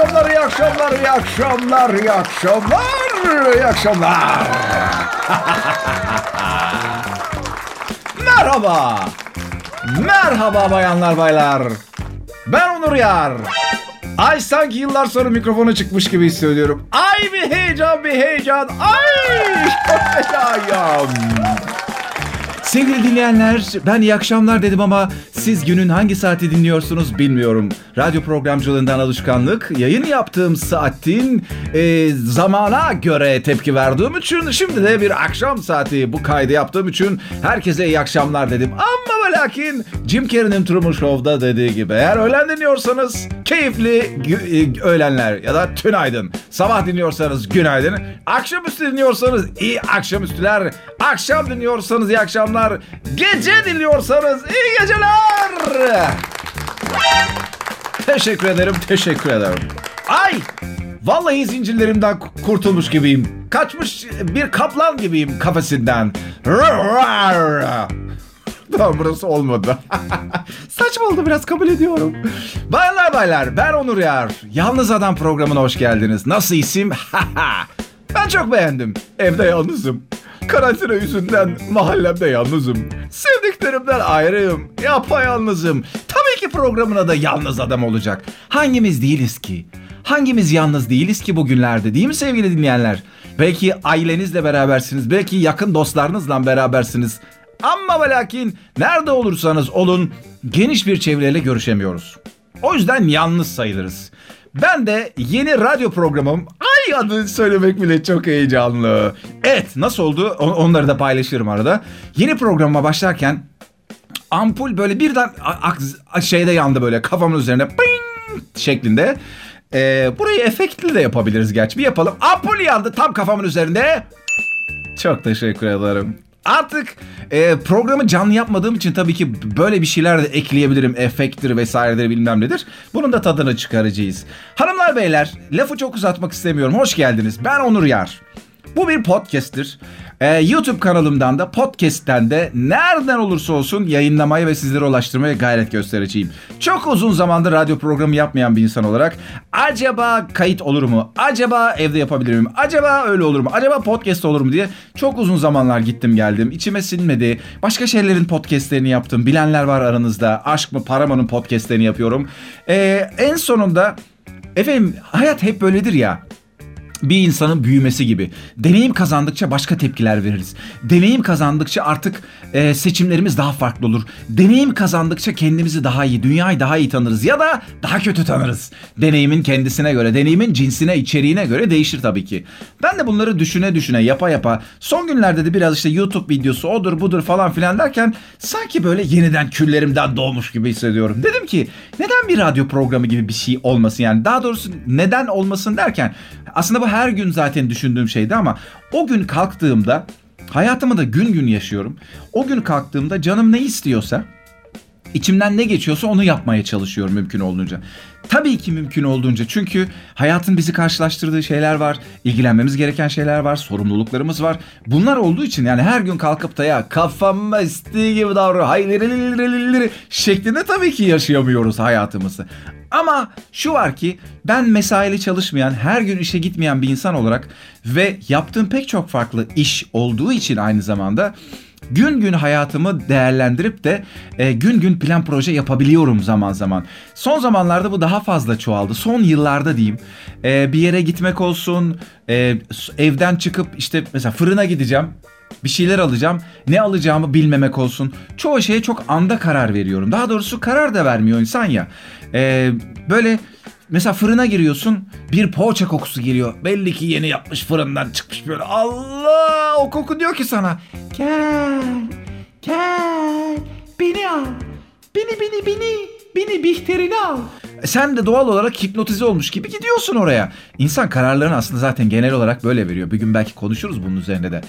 akşamlar, iyi akşamlar, iyi akşamlar, iyi akşamlar, iyi akşamlar. Merhaba. Merhaba bayanlar baylar. Ben Onur Yar. Ay sanki yıllar sonra mikrofona çıkmış gibi hissediyorum. Ay bir heyecan bir heyecan. Ay çok. Sevgili dinleyenler, ben iyi akşamlar dedim ama siz günün hangi saati dinliyorsunuz bilmiyorum. Radyo programcılığından alışkanlık, yayın yaptığım saatin e, zamana göre tepki verdiğim için şimdi de bir akşam saati bu kaydı yaptığım için herkese iyi akşamlar dedim. Ama ve lakin Jim Carrey'nin Truman Show'da dediği gibi eğer öğlen dinliyorsanız keyifli e, öğlenler ya da tünaydın. Sabah dinliyorsanız günaydın. Akşamüstü dinliyorsanız iyi akşamüstüler. Akşam dinliyorsanız iyi akşamlar. Gece dinliyorsanız iyi geceler. Teşekkür ederim, teşekkür ederim. Ay! Vallahi zincirlerimden ku- kurtulmuş gibiyim. Kaçmış bir kaplan gibiyim kafesinden. Tamam burası olmadı. Saçma oldu biraz kabul ediyorum. Baylar baylar ben Onur Yar. Yalnız Adam programına hoş geldiniz. Nasıl isim? ben çok beğendim. Evde yalnızım. Karantina yüzünden mahallemde yalnızım. Sevdiklerimden ayrıyım. Yapayalnızım. Tabii ki programına da yalnız adam olacak. Hangimiz değiliz ki? Hangimiz yalnız değiliz ki bugünlerde değil mi sevgili dinleyenler? Belki ailenizle berabersiniz. Belki yakın dostlarınızla berabersiniz. Ama ve lakin nerede olursanız olun geniş bir çevreyle görüşemiyoruz. O yüzden yalnız sayılırız. Ben de yeni radyo programım ay söylemek bile çok heyecanlı. Evet nasıl oldu On- onları da paylaşırım arada. Yeni programa başlarken ampul böyle birden şeyde yandı böyle kafamın üzerine ping şeklinde. Ee, burayı efektli de yapabiliriz gerçi. Bir yapalım. Ampul yandı tam kafamın üzerinde. Çok teşekkür ederim. Artık e, programı canlı yapmadığım için tabii ki böyle bir şeyler de ekleyebilirim. Efekttir vesairedir bilmem nedir. Bunun da tadını çıkaracağız. Hanımlar beyler lafı çok uzatmak istemiyorum. Hoş geldiniz. Ben Onur Yar. Bu bir podcast'tir. Ee, YouTube kanalımdan da podcast'ten de nereden olursa olsun yayınlamaya ve sizlere ulaştırmaya gayret göstereceğim. Çok uzun zamandır radyo programı yapmayan bir insan olarak acaba kayıt olur mu? Acaba evde yapabilir miyim? Acaba öyle olur mu? Acaba podcast olur mu diye çok uzun zamanlar gittim geldim. İçime sinmedi. Başka şeylerin podcastlerini yaptım. Bilenler var aranızda. Aşk mı para mı'nın podcastlerini yapıyorum. Ee, en sonunda efendim hayat hep böyledir ya bir insanın büyümesi gibi. Deneyim kazandıkça başka tepkiler veririz. Deneyim kazandıkça artık e, seçimlerimiz daha farklı olur. Deneyim kazandıkça kendimizi daha iyi, dünyayı daha iyi tanırız ya da daha kötü tanırız. Deneyimin kendisine göre, deneyimin cinsine, içeriğine göre değişir tabii ki. Ben de bunları düşüne düşüne, yapa yapa son günlerde de biraz işte YouTube videosu odur budur falan filan derken sanki böyle yeniden küllerimden doğmuş gibi hissediyorum. Dedim ki neden bir radyo programı gibi bir şey olmasın yani daha doğrusu neden olmasın derken aslında bu her gün zaten düşündüğüm şeydi ama o gün kalktığımda hayatımı da gün gün yaşıyorum. O gün kalktığımda canım ne istiyorsa İçimden ne geçiyorsa onu yapmaya çalışıyorum mümkün olduğunca. Tabii ki mümkün olduğunca çünkü hayatın bizi karşılaştırdığı şeyler var, ilgilenmemiz gereken şeyler var, sorumluluklarımız var. Bunlar olduğu için yani her gün kalkıp da ya kafama istediği gibi davranıyor, hayır şeklinde tabii ki yaşayamıyoruz hayatımızı. Ama şu var ki ben mesaili çalışmayan, her gün işe gitmeyen bir insan olarak ve yaptığım pek çok farklı iş olduğu için aynı zamanda gün gün hayatımı değerlendirip de e, gün gün plan proje yapabiliyorum zaman zaman. Son zamanlarda bu daha fazla çoğaldı. Son yıllarda diyeyim. E, bir yere gitmek olsun, e, evden çıkıp işte mesela fırına gideceğim. Bir şeyler alacağım. Ne alacağımı bilmemek olsun. Çoğu şeye çok anda karar veriyorum. Daha doğrusu karar da vermiyor insan ya. E, böyle Mesela fırına giriyorsun bir poğaça kokusu geliyor. Belli ki yeni yapmış fırından çıkmış böyle. Allah o koku diyor ki sana. Gel gel beni al. Beni beni beni beni Bihter'ini al. E Sen de doğal olarak hipnotize olmuş gibi gidiyorsun oraya. İnsan kararlarını aslında zaten genel olarak böyle veriyor. Bir gün belki konuşuruz bunun üzerine de.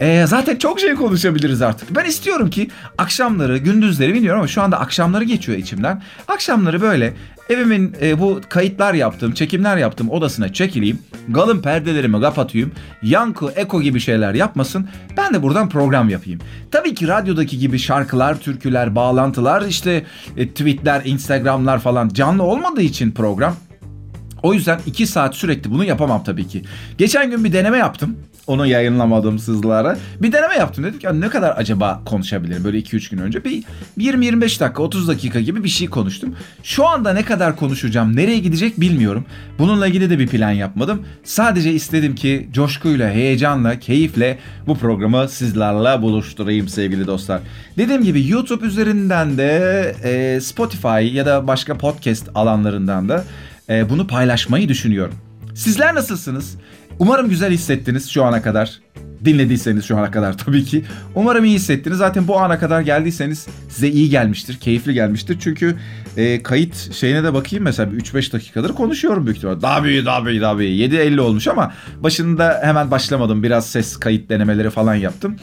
Ee, zaten çok şey konuşabiliriz artık. Ben istiyorum ki akşamları, gündüzleri bilmiyorum ama şu anda akşamları geçiyor içimden. Akşamları böyle evimin e, bu kayıtlar yaptığım, çekimler yaptığım odasına çekileyim. Galın perdelerimi kapatayım. Yankı, eko gibi şeyler yapmasın. Ben de buradan program yapayım. Tabii ki radyodaki gibi şarkılar, türküler, bağlantılar, işte e, tweetler, instagramlar falan canlı olmadığı için program O yüzden 2 saat sürekli bunu yapamam tabii ki. Geçen gün bir deneme yaptım. Onu yayınlamadım sizlere. Bir deneme yaptım. Dedim ki ne kadar acaba konuşabilirim böyle 2-3 gün önce. Bir 20-25 dakika 30 dakika gibi bir şey konuştum. Şu anda ne kadar konuşacağım nereye gidecek bilmiyorum. Bununla ilgili de bir plan yapmadım. Sadece istedim ki coşkuyla, heyecanla, keyifle bu programı sizlerle buluşturayım sevgili dostlar. Dediğim gibi YouTube üzerinden de e, Spotify ya da başka podcast alanlarından da e, bunu paylaşmayı düşünüyorum. Sizler nasılsınız? Umarım güzel hissettiniz şu ana kadar. Dinlediyseniz şu ana kadar tabii ki. Umarım iyi hissettiniz. Zaten bu ana kadar geldiyseniz size iyi gelmiştir, keyifli gelmiştir. Çünkü e, kayıt şeyine de bakayım mesela 3-5 dakikadır konuşuyorum büyük ihtimalle. Daha büyük, daha büyük, daha büyük. 7.50 olmuş ama başında hemen başlamadım. Biraz ses kayıt denemeleri falan yaptım.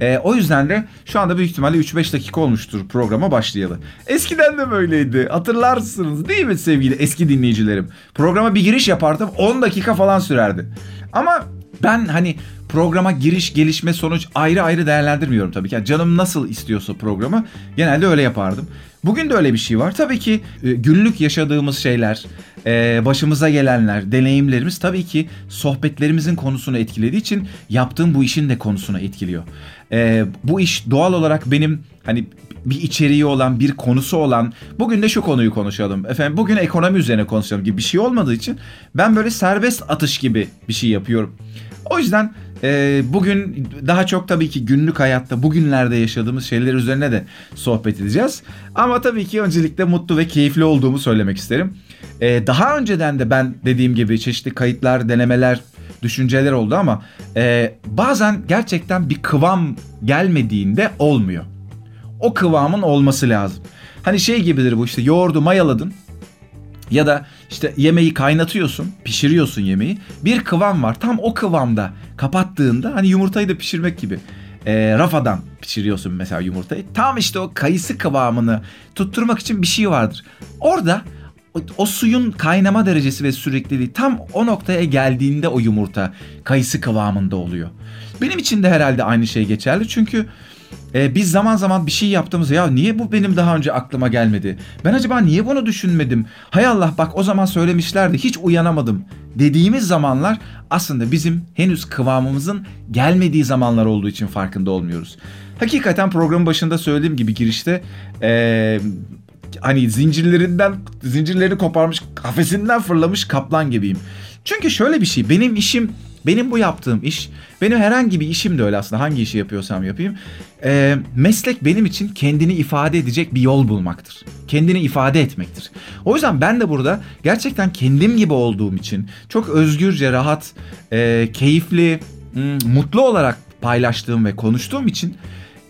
E, o yüzden de şu anda büyük ihtimalle 3-5 dakika olmuştur programa başlayalı. Eskiden de böyleydi. Hatırlarsınız değil mi sevgili eski dinleyicilerim? Programa bir giriş yapardım 10 dakika falan sürerdi. Ama ben hani programa giriş, gelişme, sonuç ayrı ayrı değerlendirmiyorum tabii ki. Yani canım nasıl istiyorsa programı genelde öyle yapardım. Bugün de öyle bir şey var. Tabii ki e, günlük yaşadığımız şeyler, e, başımıza gelenler, deneyimlerimiz tabii ki sohbetlerimizin konusunu etkilediği için yaptığım bu işin de konusunu etkiliyor. E, bu iş doğal olarak benim hani bir içeriği olan, bir konusu olan bugün de şu konuyu konuşalım. Efendim bugün ekonomi üzerine konuşalım gibi bir şey olmadığı için ben böyle serbest atış gibi bir şey yapıyorum. O yüzden e, bugün daha çok tabii ki günlük hayatta bugünlerde yaşadığımız şeyler üzerine de sohbet edeceğiz. Ama tabii ki öncelikle mutlu ve keyifli olduğumu söylemek isterim. E, daha önceden de ben dediğim gibi çeşitli kayıtlar, denemeler, düşünceler oldu ama e, bazen gerçekten bir kıvam gelmediğinde olmuyor. O kıvamın olması lazım. Hani şey gibidir bu işte yoğurdu mayaladın ya da işte yemeği kaynatıyorsun, pişiriyorsun yemeği. Bir kıvam var. Tam o kıvamda kapattığında hani yumurtayı da pişirmek gibi. E, rafadan pişiriyorsun mesela yumurtayı. Tam işte o kayısı kıvamını tutturmak için bir şey vardır. Orada o, o suyun kaynama derecesi ve sürekliliği tam o noktaya geldiğinde o yumurta kayısı kıvamında oluyor. Benim için de herhalde aynı şey geçerli. Çünkü e, biz zaman zaman bir şey yaptığımızda ya niye bu benim daha önce aklıma gelmedi? Ben acaba niye bunu düşünmedim? Hay Allah bak o zaman söylemişlerdi hiç uyanamadım dediğimiz zamanlar aslında bizim henüz kıvamımızın gelmediği zamanlar olduğu için farkında olmuyoruz. Hakikaten programın başında söylediğim gibi girişte e, hani zincirlerinden zincirlerini koparmış kafesinden fırlamış kaplan gibiyim. Çünkü şöyle bir şey benim işim benim bu yaptığım iş, benim herhangi bir işim de öyle aslında hangi işi yapıyorsam yapayım. E, meslek benim için kendini ifade edecek bir yol bulmaktır. Kendini ifade etmektir. O yüzden ben de burada gerçekten kendim gibi olduğum için çok özgürce, rahat, e, keyifli, mutlu olarak paylaştığım ve konuştuğum için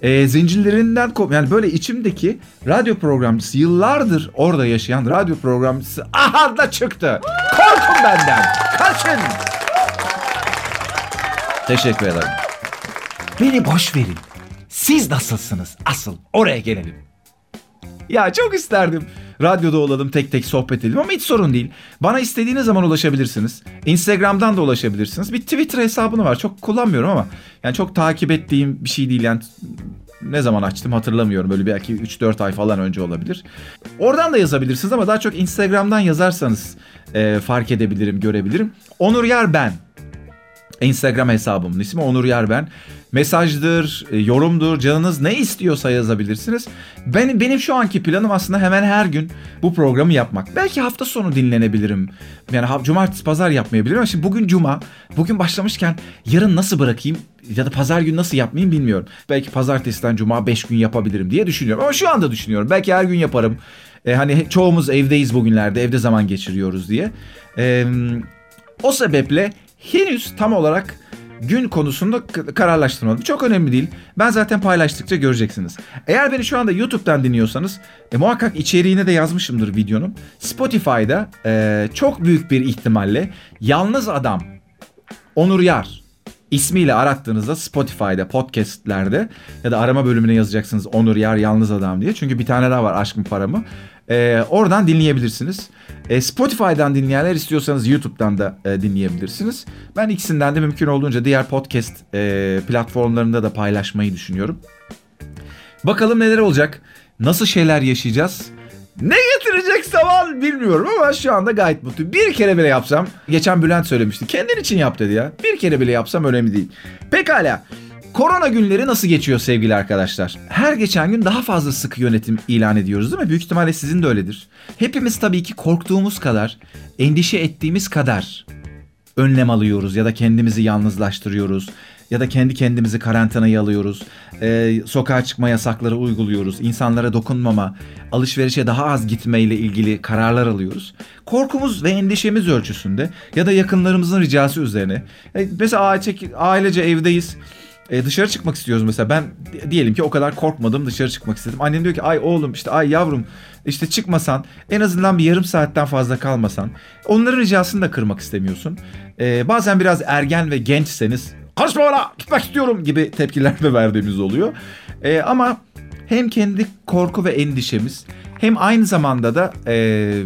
e, zincirlerinden kop yani böyle içimdeki radyo programcısı yıllardır orada yaşayan radyo programcısı aha da çıktı. Korkun benden. Kaçın. Teşekkür ederim. Beni boş verin. Siz nasılsınız? Asıl oraya gelelim. Ya çok isterdim. Radyoda olalım tek tek sohbet edelim ama hiç sorun değil. Bana istediğiniz zaman ulaşabilirsiniz. Instagram'dan da ulaşabilirsiniz. Bir Twitter hesabını var. Çok kullanmıyorum ama yani çok takip ettiğim bir şey değil. Yani ne zaman açtım hatırlamıyorum. Böyle belki 3-4 ay falan önce olabilir. Oradan da yazabilirsiniz ama daha çok Instagram'dan yazarsanız e, fark edebilirim, görebilirim. Onur Yer ben. Instagram hesabımın ismi Onur Yarben. Mesajdır, e, yorumdur, canınız ne istiyorsa yazabilirsiniz. Ben, benim şu anki planım aslında hemen her gün bu programı yapmak. Belki hafta sonu dinlenebilirim. Yani cumartesi pazar yapmayabilirim ama şimdi bugün cuma. Bugün başlamışken yarın nasıl bırakayım ya da pazar günü nasıl yapmayayım bilmiyorum. Belki pazartesiden cuma 5 gün yapabilirim diye düşünüyorum. Ama şu anda düşünüyorum. Belki her gün yaparım. E, hani çoğumuz evdeyiz bugünlerde. Evde zaman geçiriyoruz diye. E, o sebeple henüz tam olarak gün konusunda kararlaştırmadım. Çok önemli değil. Ben zaten paylaştıkça göreceksiniz. Eğer beni şu anda YouTube'dan dinliyorsanız e, muhakkak içeriğine de yazmışımdır videonun. Spotify'da e, çok büyük bir ihtimalle Yalnız Adam Onur Yar ismiyle arattığınızda Spotify'da, podcastlerde ya da arama bölümüne yazacaksınız Onur Yar Yalnız Adam diye. Çünkü bir tane daha var Aşkın Paramı. Ee, oradan dinleyebilirsiniz. Ee, Spotify'dan dinleyenler istiyorsanız YouTube'dan da e, dinleyebilirsiniz. Ben ikisinden de mümkün olduğunca diğer podcast e, platformlarında da paylaşmayı düşünüyorum. Bakalım neler olacak? Nasıl şeyler yaşayacağız? Ne getirecek zaman bilmiyorum ama şu anda gayet mutluyum. Bir kere bile yapsam, geçen Bülent söylemişti. Kendin için yap dedi ya. Bir kere bile yapsam önemli değil. Pekala. Korona günleri nasıl geçiyor sevgili arkadaşlar? Her geçen gün daha fazla sıkı yönetim ilan ediyoruz değil mi? Büyük ihtimalle sizin de öyledir. Hepimiz tabii ki korktuğumuz kadar, endişe ettiğimiz kadar önlem alıyoruz ya da kendimizi yalnızlaştırıyoruz ya da kendi kendimizi karantinaya alıyoruz. Ee, sokağa çıkma yasakları uyguluyoruz. İnsanlara dokunmama, alışverişe daha az gitmeyle ilgili kararlar alıyoruz. Korkumuz ve endişemiz ölçüsünde ya da yakınlarımızın ricası üzerine. E, mesela ailece evdeyiz. E, dışarı çıkmak istiyoruz mesela. Ben diyelim ki o kadar korkmadım dışarı çıkmak istedim. Annem diyor ki ay oğlum işte ay yavrum işte çıkmasan en azından bir yarım saatten fazla kalmasan. Onların ricasını da kırmak istemiyorsun. E, bazen biraz ergen ve gençseniz karışma bana gitmek istiyorum gibi tepkiler de verdiğimiz oluyor. E, ama hem kendi korku ve endişemiz hem aynı zamanda da e,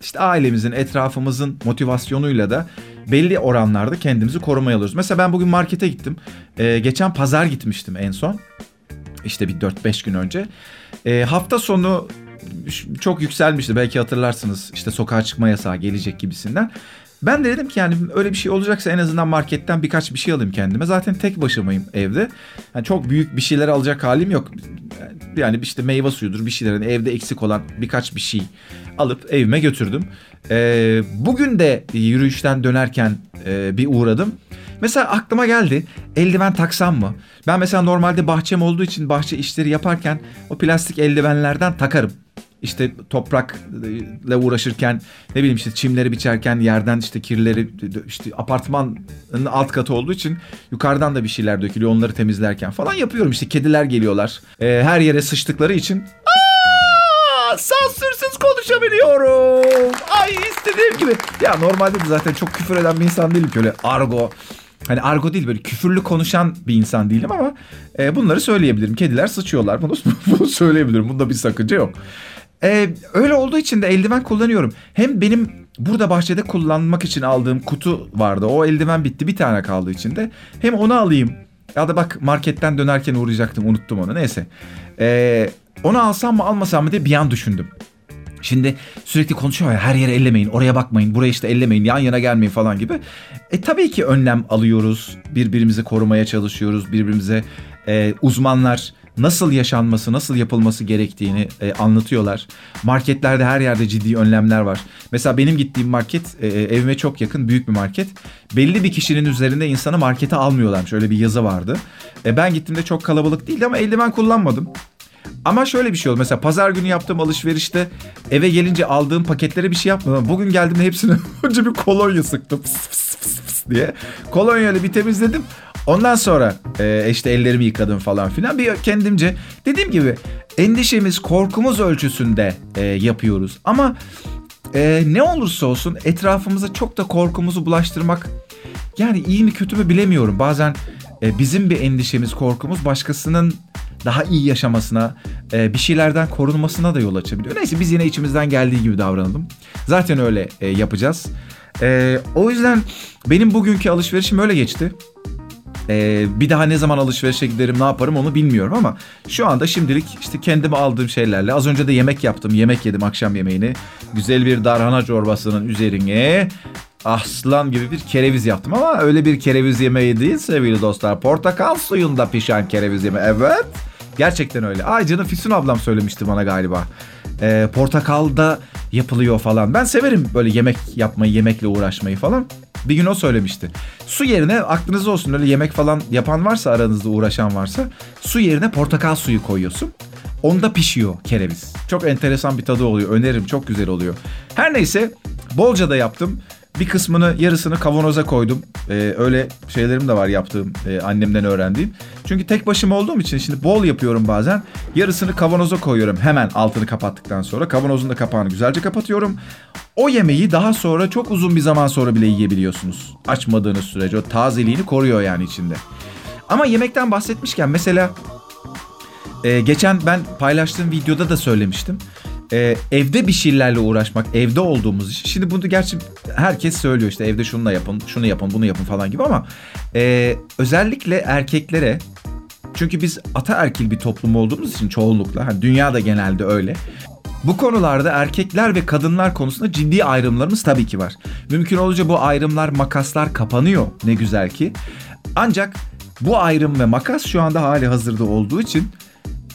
işte ailemizin, etrafımızın motivasyonuyla da belli oranlarda kendimizi korumaya alıyoruz. Mesela ben bugün markete gittim. Ee, geçen pazar gitmiştim en son. İşte bir 4-5 gün önce. Ee, hafta sonu çok yükselmişti. Belki hatırlarsınız işte sokağa çıkma yasağı gelecek gibisinden. Ben de dedim ki yani öyle bir şey olacaksa en azından marketten birkaç bir şey alayım kendime. Zaten tek başımayım evde. Yani çok büyük bir şeyler alacak halim yok. Yani işte meyve suyudur bir şeylerin evde eksik olan birkaç bir şey alıp evime götürdüm. Ee, bugün de yürüyüşten dönerken e, bir uğradım. Mesela aklıma geldi eldiven taksam mı? Ben mesela normalde bahçem olduğu için bahçe işleri yaparken o plastik eldivenlerden takarım işte toprakla uğraşırken ne bileyim işte çimleri biçerken yerden işte kirleri işte apartmanın alt katı olduğu için yukarıdan da bir şeyler dökülüyor onları temizlerken falan yapıyorum işte kediler geliyorlar ee, her yere sıçtıkları için Aa, sansürsüz konuşabiliyorum ay istediğim gibi ya normalde de zaten çok küfür eden bir insan değilim ki öyle argo Hani argo değil böyle küfürlü konuşan bir insan değilim ama e, bunları söyleyebilirim. Kediler sıçıyorlar. Bunu, bunu söyleyebilirim. Bunda bir sakınca yok. Ee, öyle olduğu için de eldiven kullanıyorum. Hem benim burada bahçede kullanmak için aldığım kutu vardı. O eldiven bitti bir tane kaldı içinde. Hem onu alayım. Ya da bak marketten dönerken uğrayacaktım unuttum onu neyse. Ee, onu alsam mı almasam mı diye bir an düşündüm. Şimdi sürekli konuşuyor ya her yere ellemeyin, oraya bakmayın, buraya işte ellemeyin, yan yana gelmeyin falan gibi. E tabii ki önlem alıyoruz, birbirimizi korumaya çalışıyoruz, birbirimize e, uzmanlar nasıl yaşanması, nasıl yapılması gerektiğini e, anlatıyorlar. Marketlerde her yerde ciddi önlemler var. Mesela benim gittiğim market e, e, evime çok yakın büyük bir market. Belli bir kişinin üzerinde insanı markete almıyorlarmış. Öyle bir yazı vardı. E, ben gittiğimde çok kalabalık değildi ama eldiven kullanmadım. Ama şöyle bir şey oldu. Mesela pazar günü yaptığım alışverişte eve gelince aldığım paketlere bir şey yapmadım. Bugün geldiğimde hepsine önce bir kolonya sıktım fıs fıs fıs fıs diye. Kolonyayla bir temizledim. Ondan sonra e, işte ellerimi yıkadım falan filan. Bir kendimce dediğim gibi endişemiz, korkumuz ölçüsünde e, yapıyoruz. Ama e, ne olursa olsun etrafımıza çok da korkumuzu bulaştırmak yani iyi mi kötü mü bilemiyorum. Bazen e, bizim bir endişemiz, korkumuz başkasının daha iyi yaşamasına, e, bir şeylerden korunmasına da yol açabiliyor. Neyse biz yine içimizden geldiği gibi davranalım. Zaten öyle e, yapacağız. E, o yüzden benim bugünkü alışverişim öyle geçti. Ee, bir daha ne zaman alışverişe giderim ne yaparım onu bilmiyorum ama şu anda şimdilik işte kendime aldığım şeylerle az önce de yemek yaptım yemek yedim akşam yemeğini. Güzel bir darhana çorbasının üzerine aslan gibi bir kereviz yaptım ama öyle bir kereviz yemeği değil sevgili dostlar. Portakal suyunda pişen kereviz yemeği evet. Gerçekten öyle. Ay canım Füsun ablam söylemişti bana galiba ee, portakalda yapılıyor falan ben severim böyle yemek yapmayı yemekle uğraşmayı falan bir gün o söylemişti. Su yerine aklınızda olsun öyle yemek falan yapan varsa aranızda uğraşan varsa su yerine portakal suyu koyuyorsun. Onda pişiyor kereviz. Çok enteresan bir tadı oluyor. Öneririm çok güzel oluyor. Her neyse bolca da yaptım. Bir kısmını yarısını kavanoza koydum. Ee, öyle şeylerim de var yaptığım e, annemden öğrendiğim. Çünkü tek başıma olduğum için şimdi bol yapıyorum bazen. Yarısını kavanoza koyuyorum hemen altını kapattıktan sonra. Kavanozun da kapağını güzelce kapatıyorum. O yemeği daha sonra çok uzun bir zaman sonra bile yiyebiliyorsunuz. Açmadığınız sürece o tazeliğini koruyor yani içinde. Ama yemekten bahsetmişken mesela e, geçen ben paylaştığım videoda da söylemiştim e, evde bir şeylerle uğraşmak, evde olduğumuz iş. Şimdi bunu gerçi herkes söylüyor işte evde şunu yapın, şunu yapın, bunu yapın falan gibi ama e, özellikle erkeklere çünkü biz ataerkil bir toplum olduğumuz için çoğunlukla, hani dünya da genelde öyle. Bu konularda erkekler ve kadınlar konusunda ciddi ayrımlarımız tabii ki var. Mümkün olunca bu ayrımlar, makaslar kapanıyor ne güzel ki. Ancak bu ayrım ve makas şu anda hali hazırda olduğu için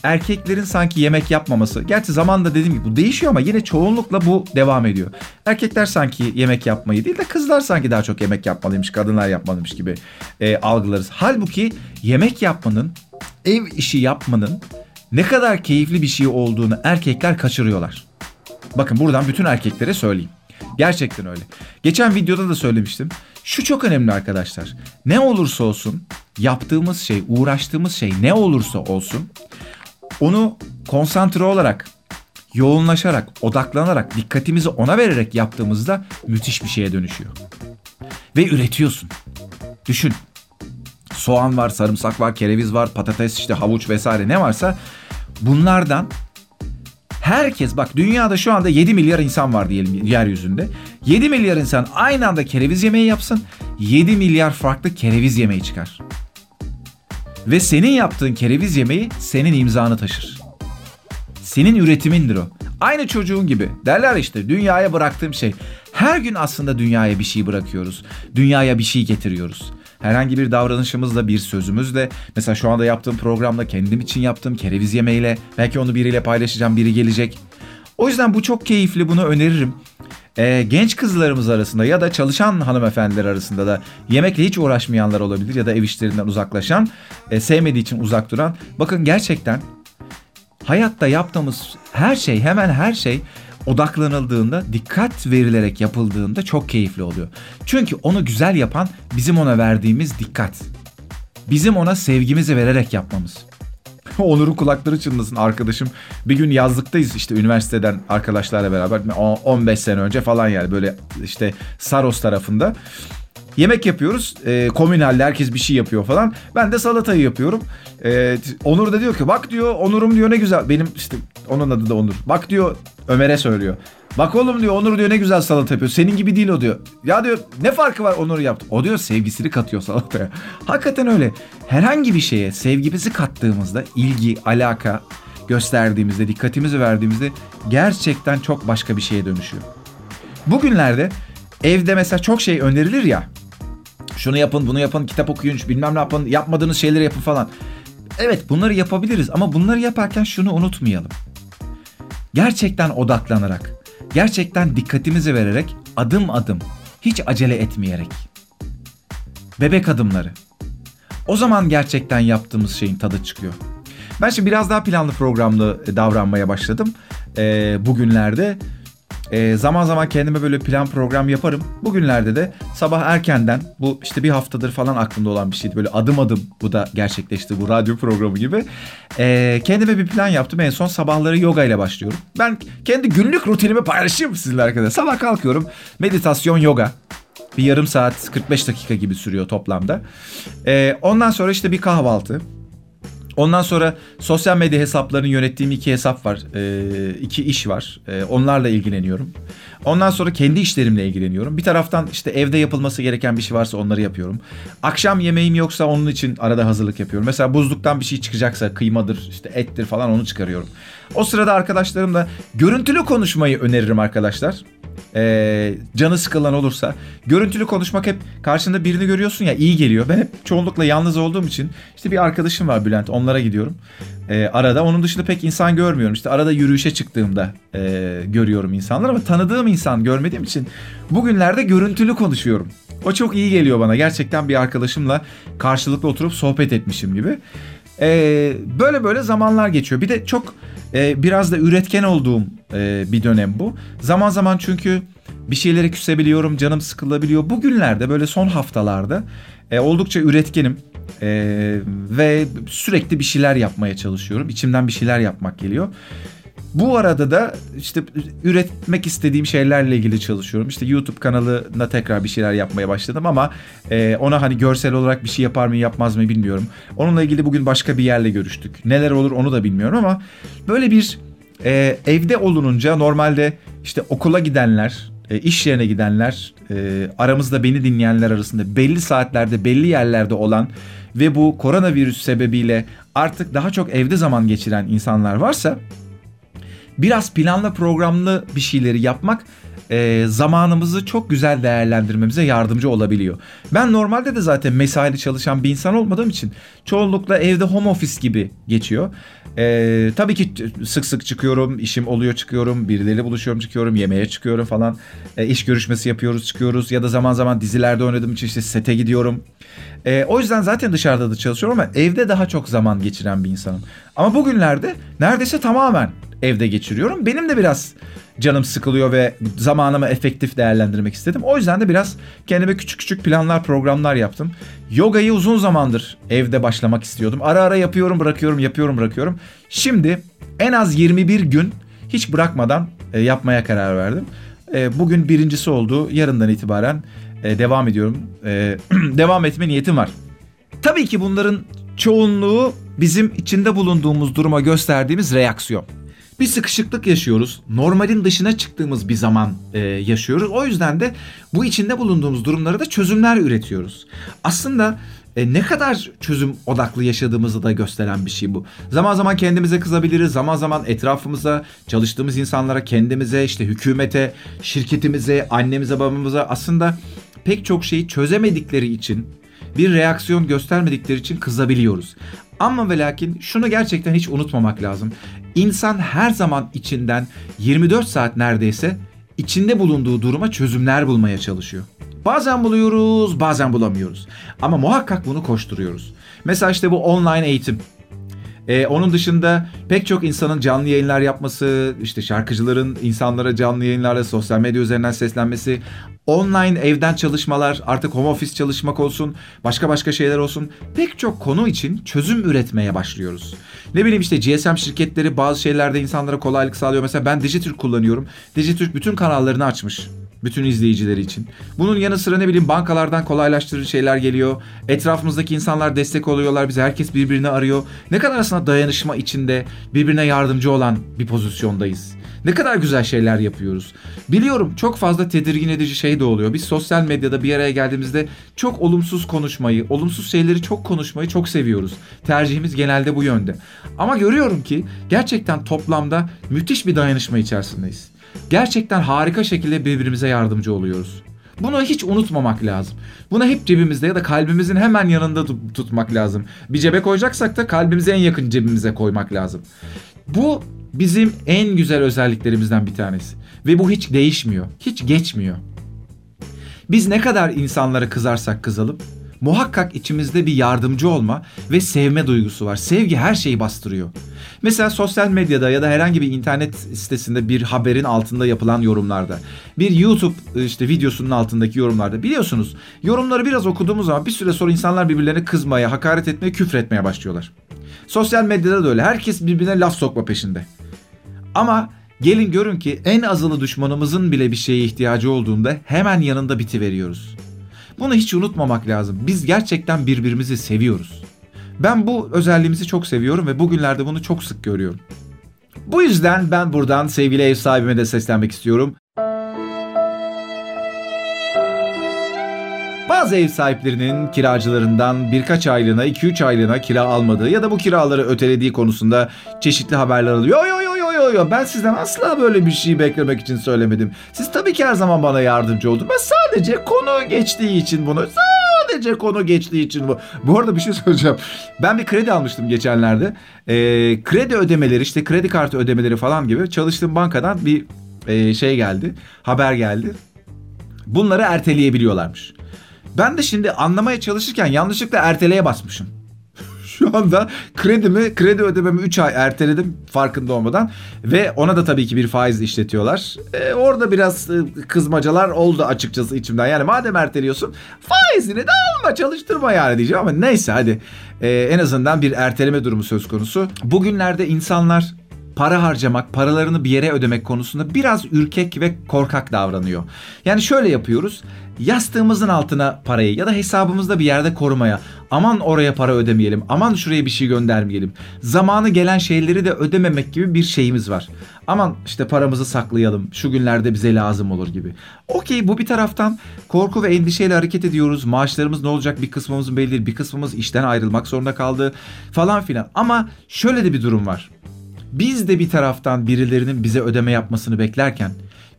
erkeklerin sanki yemek yapmaması. Gerçi zamanda dediğim gibi bu değişiyor ama yine çoğunlukla bu devam ediyor. Erkekler sanki yemek yapmayı değil de kızlar sanki daha çok yemek yapmalıymış, kadınlar yapmalıymış gibi e, algılarız. Halbuki yemek yapmanın, ev işi yapmanın ne kadar keyifli bir şey olduğunu erkekler kaçırıyorlar. Bakın buradan bütün erkeklere söyleyeyim. Gerçekten öyle. Geçen videoda da söylemiştim. Şu çok önemli arkadaşlar. Ne olursa olsun yaptığımız şey, uğraştığımız şey ne olursa olsun onu konsantre olarak, yoğunlaşarak, odaklanarak, dikkatimizi ona vererek yaptığımızda müthiş bir şeye dönüşüyor. Ve üretiyorsun. Düşün. Soğan var, sarımsak var, kereviz var, patates işte havuç vesaire ne varsa bunlardan herkes bak dünyada şu anda 7 milyar insan var diyelim yeryüzünde. 7 milyar insan aynı anda kereviz yemeği yapsın. 7 milyar farklı kereviz yemeği çıkar. Ve senin yaptığın kereviz yemeği senin imzanı taşır. Senin üretimindir o. Aynı çocuğun gibi. Derler işte dünyaya bıraktığım şey. Her gün aslında dünyaya bir şey bırakıyoruz. Dünyaya bir şey getiriyoruz. Herhangi bir davranışımızla, bir sözümüzle, mesela şu anda yaptığım programda kendim için yaptığım kereviz yemeğiyle, belki onu biriyle paylaşacağım, biri gelecek. O yüzden bu çok keyifli, bunu öneririm e, genç kızlarımız arasında ya da çalışan hanımefendiler arasında da yemekle hiç uğraşmayanlar olabilir ya da ev işlerinden uzaklaşan, e, sevmediği için uzak duran. Bakın gerçekten hayatta yaptığımız her şey, hemen her şey odaklanıldığında, dikkat verilerek yapıldığında çok keyifli oluyor. Çünkü onu güzel yapan bizim ona verdiğimiz dikkat. Bizim ona sevgimizi vererek yapmamız. Onur'un kulakları çınlasın arkadaşım. Bir gün yazlıktayız işte üniversiteden arkadaşlarla beraber 15 sene önce falan yani böyle işte Saros tarafında. Yemek yapıyoruz. E, komünalde herkes bir şey yapıyor falan. Ben de salatayı yapıyorum. E, Onur da diyor ki bak diyor Onur'um diyor ne güzel. Benim işte onun adı da Onur. Bak diyor Ömer'e söylüyor. Bak oğlum diyor Onur diyor ne güzel salata yapıyor. Senin gibi değil o diyor. Ya diyor ne farkı var Onur yaptı. O diyor sevgisini katıyor salataya. Hakikaten öyle. Herhangi bir şeye sevgimizi kattığımızda ilgi, alaka gösterdiğimizde, dikkatimizi verdiğimizde gerçekten çok başka bir şeye dönüşüyor. Bugünlerde evde mesela çok şey önerilir ya. Şunu yapın, bunu yapın, kitap okuyun, bilmem ne yapın, yapmadığınız şeyleri yapın falan. Evet bunları yapabiliriz ama bunları yaparken şunu unutmayalım. Gerçekten odaklanarak, gerçekten dikkatimizi vererek adım adım, hiç acele etmeyerek. Bebek adımları. O zaman gerçekten yaptığımız şeyin tadı çıkıyor. Ben şimdi biraz daha planlı programlı davranmaya başladım. Ee, bugünlerde e, zaman zaman kendime böyle plan program yaparım. Bugünlerde de sabah erkenden bu işte bir haftadır falan aklımda olan bir şeydi. Böyle adım adım bu da gerçekleşti bu radyo programı gibi. E, kendime bir plan yaptım. En son sabahları yoga ile başlıyorum. Ben kendi günlük rutinimi paylaşayım sizinle arkadaşlar. Sabah kalkıyorum meditasyon yoga. Bir yarım saat 45 dakika gibi sürüyor toplamda. E, ondan sonra işte bir kahvaltı. Ondan sonra sosyal medya hesaplarını yönettiğim iki hesap var. E, iki iş var. E, onlarla ilgileniyorum. Ondan sonra kendi işlerimle ilgileniyorum. Bir taraftan işte evde yapılması gereken bir şey varsa onları yapıyorum. Akşam yemeğim yoksa onun için arada hazırlık yapıyorum. Mesela buzluktan bir şey çıkacaksa kıymadır, işte ettir falan onu çıkarıyorum. O sırada arkadaşlarımla görüntülü konuşmayı öneririm arkadaşlar e, canı sıkılan olursa görüntülü konuşmak hep karşında birini görüyorsun ya iyi geliyor. Ben hep çoğunlukla yalnız olduğum için işte bir arkadaşım var Bülent onlara gidiyorum. E, arada onun dışında pek insan görmüyorum. İşte arada yürüyüşe çıktığımda e, görüyorum insanlar ama tanıdığım insan görmediğim için bugünlerde görüntülü konuşuyorum. O çok iyi geliyor bana. Gerçekten bir arkadaşımla karşılıklı oturup sohbet etmişim gibi. Ee, böyle böyle zamanlar geçiyor. Bir de çok e, biraz da üretken olduğum e, bir dönem bu. Zaman zaman çünkü bir şeylere küsebiliyorum, canım sıkılabiliyor. Bugünlerde böyle son haftalarda e, oldukça üretkenim. Ve sürekli bir şeyler yapmaya çalışıyorum. İçimden bir şeyler yapmak geliyor. Bu arada da işte üretmek istediğim şeylerle ilgili çalışıyorum. İşte YouTube kanalına tekrar bir şeyler yapmaya başladım ama e, ona hani görsel olarak bir şey yapar mı yapmaz mı bilmiyorum. Onunla ilgili bugün başka bir yerle görüştük. Neler olur onu da bilmiyorum ama böyle bir e, evde olununca normalde işte okula gidenler, e, iş yerine gidenler, e, aramızda beni dinleyenler arasında belli saatlerde, belli yerlerde olan ve bu koronavirüs sebebiyle artık daha çok evde zaman geçiren insanlar varsa biraz planlı programlı bir şeyleri yapmak e, zamanımızı çok güzel değerlendirmemize yardımcı olabiliyor. Ben normalde de zaten mesaili çalışan bir insan olmadığım için çoğunlukla evde home office gibi geçiyor. E, tabii ki sık sık çıkıyorum, işim oluyor çıkıyorum, birileriyle buluşuyorum çıkıyorum, yemeğe çıkıyorum falan. E, iş görüşmesi yapıyoruz çıkıyoruz ya da zaman zaman dizilerde oynadığım için işte sete gidiyorum. E, o yüzden zaten dışarıda da çalışıyorum ama evde daha çok zaman geçiren bir insanım. Ama bugünlerde neredeyse tamamen evde geçiriyorum. Benim de biraz canım sıkılıyor ve zamanımı efektif değerlendirmek istedim. O yüzden de biraz kendime küçük küçük planlar, programlar yaptım. Yogayı uzun zamandır evde başlamak istiyordum. Ara ara yapıyorum, bırakıyorum, yapıyorum, bırakıyorum. Şimdi en az 21 gün hiç bırakmadan e, yapmaya karar verdim. E, bugün birincisi oldu. Yarından itibaren e, devam ediyorum. Devam etme niyetim var. Tabii ki bunların çoğunluğu bizim içinde bulunduğumuz duruma gösterdiğimiz reaksiyon bir sıkışıklık yaşıyoruz. Normalin dışına çıktığımız bir zaman e, yaşıyoruz. O yüzden de bu içinde bulunduğumuz durumlara da çözümler üretiyoruz. Aslında e, ne kadar çözüm odaklı yaşadığımızı da gösteren bir şey bu. Zaman zaman kendimize kızabiliriz, zaman zaman etrafımıza, çalıştığımız insanlara, kendimize, işte hükümete, şirketimize, annemize, babamıza aslında pek çok şeyi çözemedikleri için bir reaksiyon göstermedikleri için kızabiliyoruz. Ama ve lakin şunu gerçekten hiç unutmamak lazım. İnsan her zaman içinden 24 saat neredeyse içinde bulunduğu duruma çözümler bulmaya çalışıyor. Bazen buluyoruz, bazen bulamıyoruz. Ama muhakkak bunu koşturuyoruz. Mesela işte bu online eğitim. Ee, onun dışında pek çok insanın canlı yayınlar yapması, işte şarkıcıların insanlara canlı yayınlarla sosyal medya üzerinden seslenmesi, online evden çalışmalar, artık home office çalışmak olsun, başka başka şeyler olsun pek çok konu için çözüm üretmeye başlıyoruz. Ne bileyim işte GSM şirketleri bazı şeylerde insanlara kolaylık sağlıyor. Mesela ben Dijitürk kullanıyorum. Dijitürk bütün kanallarını açmış bütün izleyicileri için. Bunun yanı sıra ne bileyim bankalardan kolaylaştırıcı şeyler geliyor. Etrafımızdaki insanlar destek oluyorlar bize. Herkes birbirini arıyor. Ne kadar aslında dayanışma içinde birbirine yardımcı olan bir pozisyondayız. Ne kadar güzel şeyler yapıyoruz. Biliyorum çok fazla tedirgin edici şey de oluyor. Biz sosyal medyada bir araya geldiğimizde çok olumsuz konuşmayı, olumsuz şeyleri çok konuşmayı çok seviyoruz. Tercihimiz genelde bu yönde. Ama görüyorum ki gerçekten toplamda müthiş bir dayanışma içerisindeyiz. Gerçekten harika şekilde birbirimize yardımcı oluyoruz. Bunu hiç unutmamak lazım. Bunu hep cebimizde ya da kalbimizin hemen yanında tutmak lazım. Bir cebe koyacaksak da kalbimize en yakın cebimize koymak lazım. Bu bizim en güzel özelliklerimizden bir tanesi. Ve bu hiç değişmiyor. Hiç geçmiyor. Biz ne kadar insanlara kızarsak kızalım muhakkak içimizde bir yardımcı olma ve sevme duygusu var. Sevgi her şeyi bastırıyor. Mesela sosyal medyada ya da herhangi bir internet sitesinde bir haberin altında yapılan yorumlarda, bir YouTube işte videosunun altındaki yorumlarda biliyorsunuz yorumları biraz okuduğumuz zaman bir süre sonra insanlar birbirlerine kızmaya, hakaret etmeye, küfür etmeye başlıyorlar. Sosyal medyada da öyle. Herkes birbirine laf sokma peşinde. Ama gelin görün ki en azılı düşmanımızın bile bir şeye ihtiyacı olduğunda hemen yanında biti veriyoruz. Bunu hiç unutmamak lazım. Biz gerçekten birbirimizi seviyoruz. Ben bu özelliğimizi çok seviyorum ve bugünlerde bunu çok sık görüyorum. Bu yüzden ben buradan sevgili ev sahibime de seslenmek istiyorum. Bazı ev sahiplerinin kiracılarından birkaç aylığına, 2-3 aylığına kira almadığı ya da bu kiraları ötelediği konusunda çeşitli haberler alıyor. Yo yo yo yo yo ben sizden asla böyle bir şey beklemek için söylemedim. Siz tabii ki her zaman bana yardımcı oldunuz. Ben sadece konu geçtiği için bunu sadece konu geçtiği için bu. Bu arada bir şey söyleyeceğim. Ben bir kredi almıştım geçenlerde. Ee, kredi ödemeleri işte kredi kartı ödemeleri falan gibi çalıştığım bankadan bir e, şey geldi. Haber geldi. Bunları erteleyebiliyorlarmış. Ben de şimdi anlamaya çalışırken yanlışlıkla erteleye basmışım. Anda kredimi, kredi ödememi 3 ay erteledim farkında olmadan. Ve ona da tabii ki bir faiz işletiyorlar. Ee, orada biraz e, kızmacalar oldu açıkçası içimden. Yani madem erteliyorsun faizini de alma çalıştırma yani diyeceğim ama neyse hadi. Ee, en azından bir erteleme durumu söz konusu. Bugünlerde insanlar para harcamak, paralarını bir yere ödemek konusunda biraz ürkek ve korkak davranıyor. Yani şöyle yapıyoruz. Yastığımızın altına parayı ya da hesabımızda bir yerde korumaya, aman oraya para ödemeyelim, aman şuraya bir şey göndermeyelim. Zamanı gelen şeyleri de ödememek gibi bir şeyimiz var. Aman işte paramızı saklayalım, şu günlerde bize lazım olur gibi. Okey bu bir taraftan korku ve endişeyle hareket ediyoruz. Maaşlarımız ne olacak bir kısmımızın belli bir kısmımız işten ayrılmak zorunda kaldı falan filan. Ama şöyle de bir durum var Biz de bir taraftan birilerinin bize ödeme yapmasını beklerken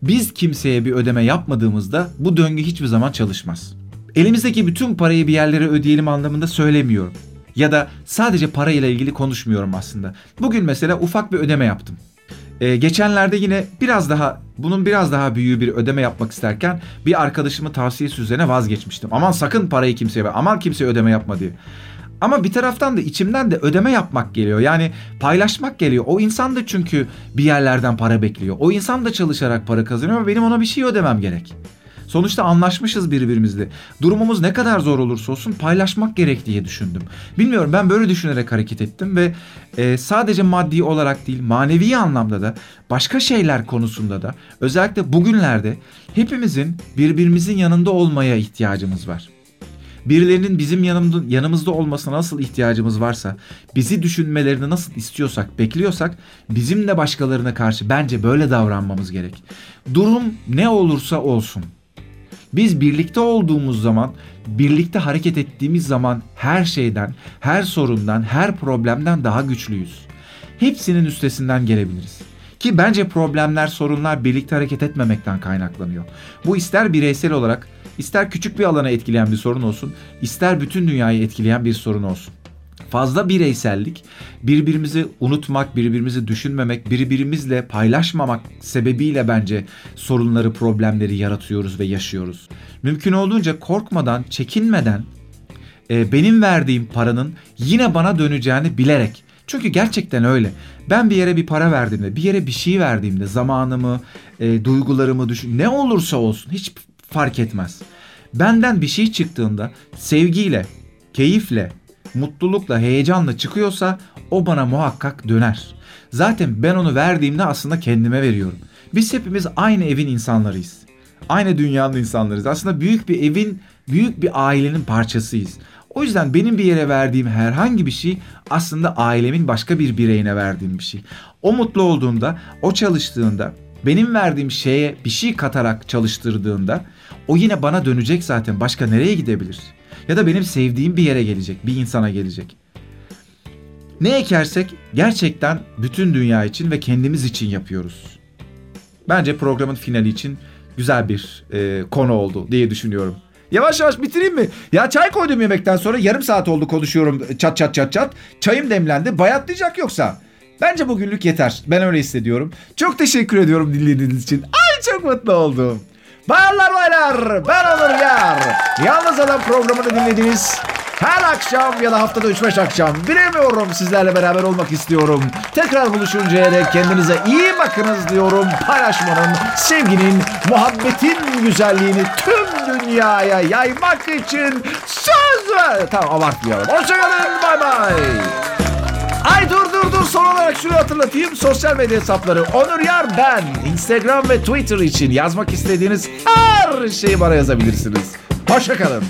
biz kimseye bir ödeme yapmadığımızda bu döngü hiçbir zaman çalışmaz. Elimizdeki bütün parayı bir yerlere ödeyelim anlamında söylemiyorum. Ya da sadece parayla ilgili konuşmuyorum aslında. Bugün mesela ufak bir ödeme yaptım. Ee, geçenlerde yine biraz daha bunun biraz daha büyüğü bir ödeme yapmak isterken bir arkadaşımın tavsiyesi üzerine vazgeçmiştim. Aman sakın parayı kimseye ver. Aman kimseye ödeme yapma diye. Ama bir taraftan da içimden de ödeme yapmak geliyor. Yani paylaşmak geliyor. O insan da çünkü bir yerlerden para bekliyor. O insan da çalışarak para kazanıyor ve benim ona bir şey ödemem gerek. Sonuçta anlaşmışız birbirimizle. Durumumuz ne kadar zor olursa olsun paylaşmak gerek diye düşündüm. Bilmiyorum ben böyle düşünerek hareket ettim ve e, sadece maddi olarak değil manevi anlamda da başka şeyler konusunda da özellikle bugünlerde hepimizin birbirimizin yanında olmaya ihtiyacımız var birilerinin bizim yanımda, yanımızda olmasına nasıl ihtiyacımız varsa, bizi düşünmelerini nasıl istiyorsak, bekliyorsak bizim de başkalarına karşı bence böyle davranmamız gerek. Durum ne olursa olsun. Biz birlikte olduğumuz zaman, birlikte hareket ettiğimiz zaman her şeyden, her sorundan, her problemden daha güçlüyüz. Hepsinin üstesinden gelebiliriz. Ki bence problemler, sorunlar birlikte hareket etmemekten kaynaklanıyor. Bu ister bireysel olarak İster küçük bir alana etkileyen bir sorun olsun, ister bütün dünyayı etkileyen bir sorun olsun. Fazla bireysellik, birbirimizi unutmak, birbirimizi düşünmemek, birbirimizle paylaşmamak sebebiyle bence sorunları, problemleri yaratıyoruz ve yaşıyoruz. Mümkün olduğunca korkmadan, çekinmeden e, benim verdiğim paranın yine bana döneceğini bilerek çünkü gerçekten öyle. Ben bir yere bir para verdiğimde, bir yere bir şey verdiğimde zamanımı, e, duygularımı düşün ne olursa olsun hiç fark etmez. Benden bir şey çıktığında sevgiyle, keyifle, mutlulukla, heyecanla çıkıyorsa o bana muhakkak döner. Zaten ben onu verdiğimde aslında kendime veriyorum. Biz hepimiz aynı evin insanlarıyız. Aynı dünyanın insanlarıyız. Aslında büyük bir evin, büyük bir ailenin parçasıyız. O yüzden benim bir yere verdiğim herhangi bir şey aslında ailemin başka bir bireyine verdiğim bir şey. O mutlu olduğunda, o çalıştığında, benim verdiğim şeye bir şey katarak çalıştırdığında o yine bana dönecek zaten. Başka nereye gidebilir? Ya da benim sevdiğim bir yere gelecek, bir insana gelecek. Ne ekersek gerçekten bütün dünya için ve kendimiz için yapıyoruz. Bence programın finali için güzel bir e, konu oldu diye düşünüyorum. Yavaş yavaş bitireyim mi? Ya çay koydum yemekten sonra yarım saat oldu konuşuyorum çat çat çat çat. Çayım demlendi bayatlayacak yoksa. Bence bugünlük yeter. Ben öyle hissediyorum. Çok teşekkür ediyorum dinlediğiniz için. Ay çok mutlu oldum. Bayanlar baylar ben Onur Yar. Yalnız Adam programını dinlediniz. Her akşam ya da haftada 3-5 akşam bilemiyorum sizlerle beraber olmak istiyorum. Tekrar buluşuncaya dek kendinize iyi bakınız diyorum. Paylaşmanın, sevginin, muhabbetin güzelliğini tüm dünyaya yaymak için söz ver. Tamam abartmayalım. Hoşçakalın bay bay. Ay dur dur dur son olarak şunu hatırlatayım. Sosyal medya hesapları Onur Yar ben. Instagram ve Twitter için yazmak istediğiniz her şeyi bana yazabilirsiniz. Hoşçakalın.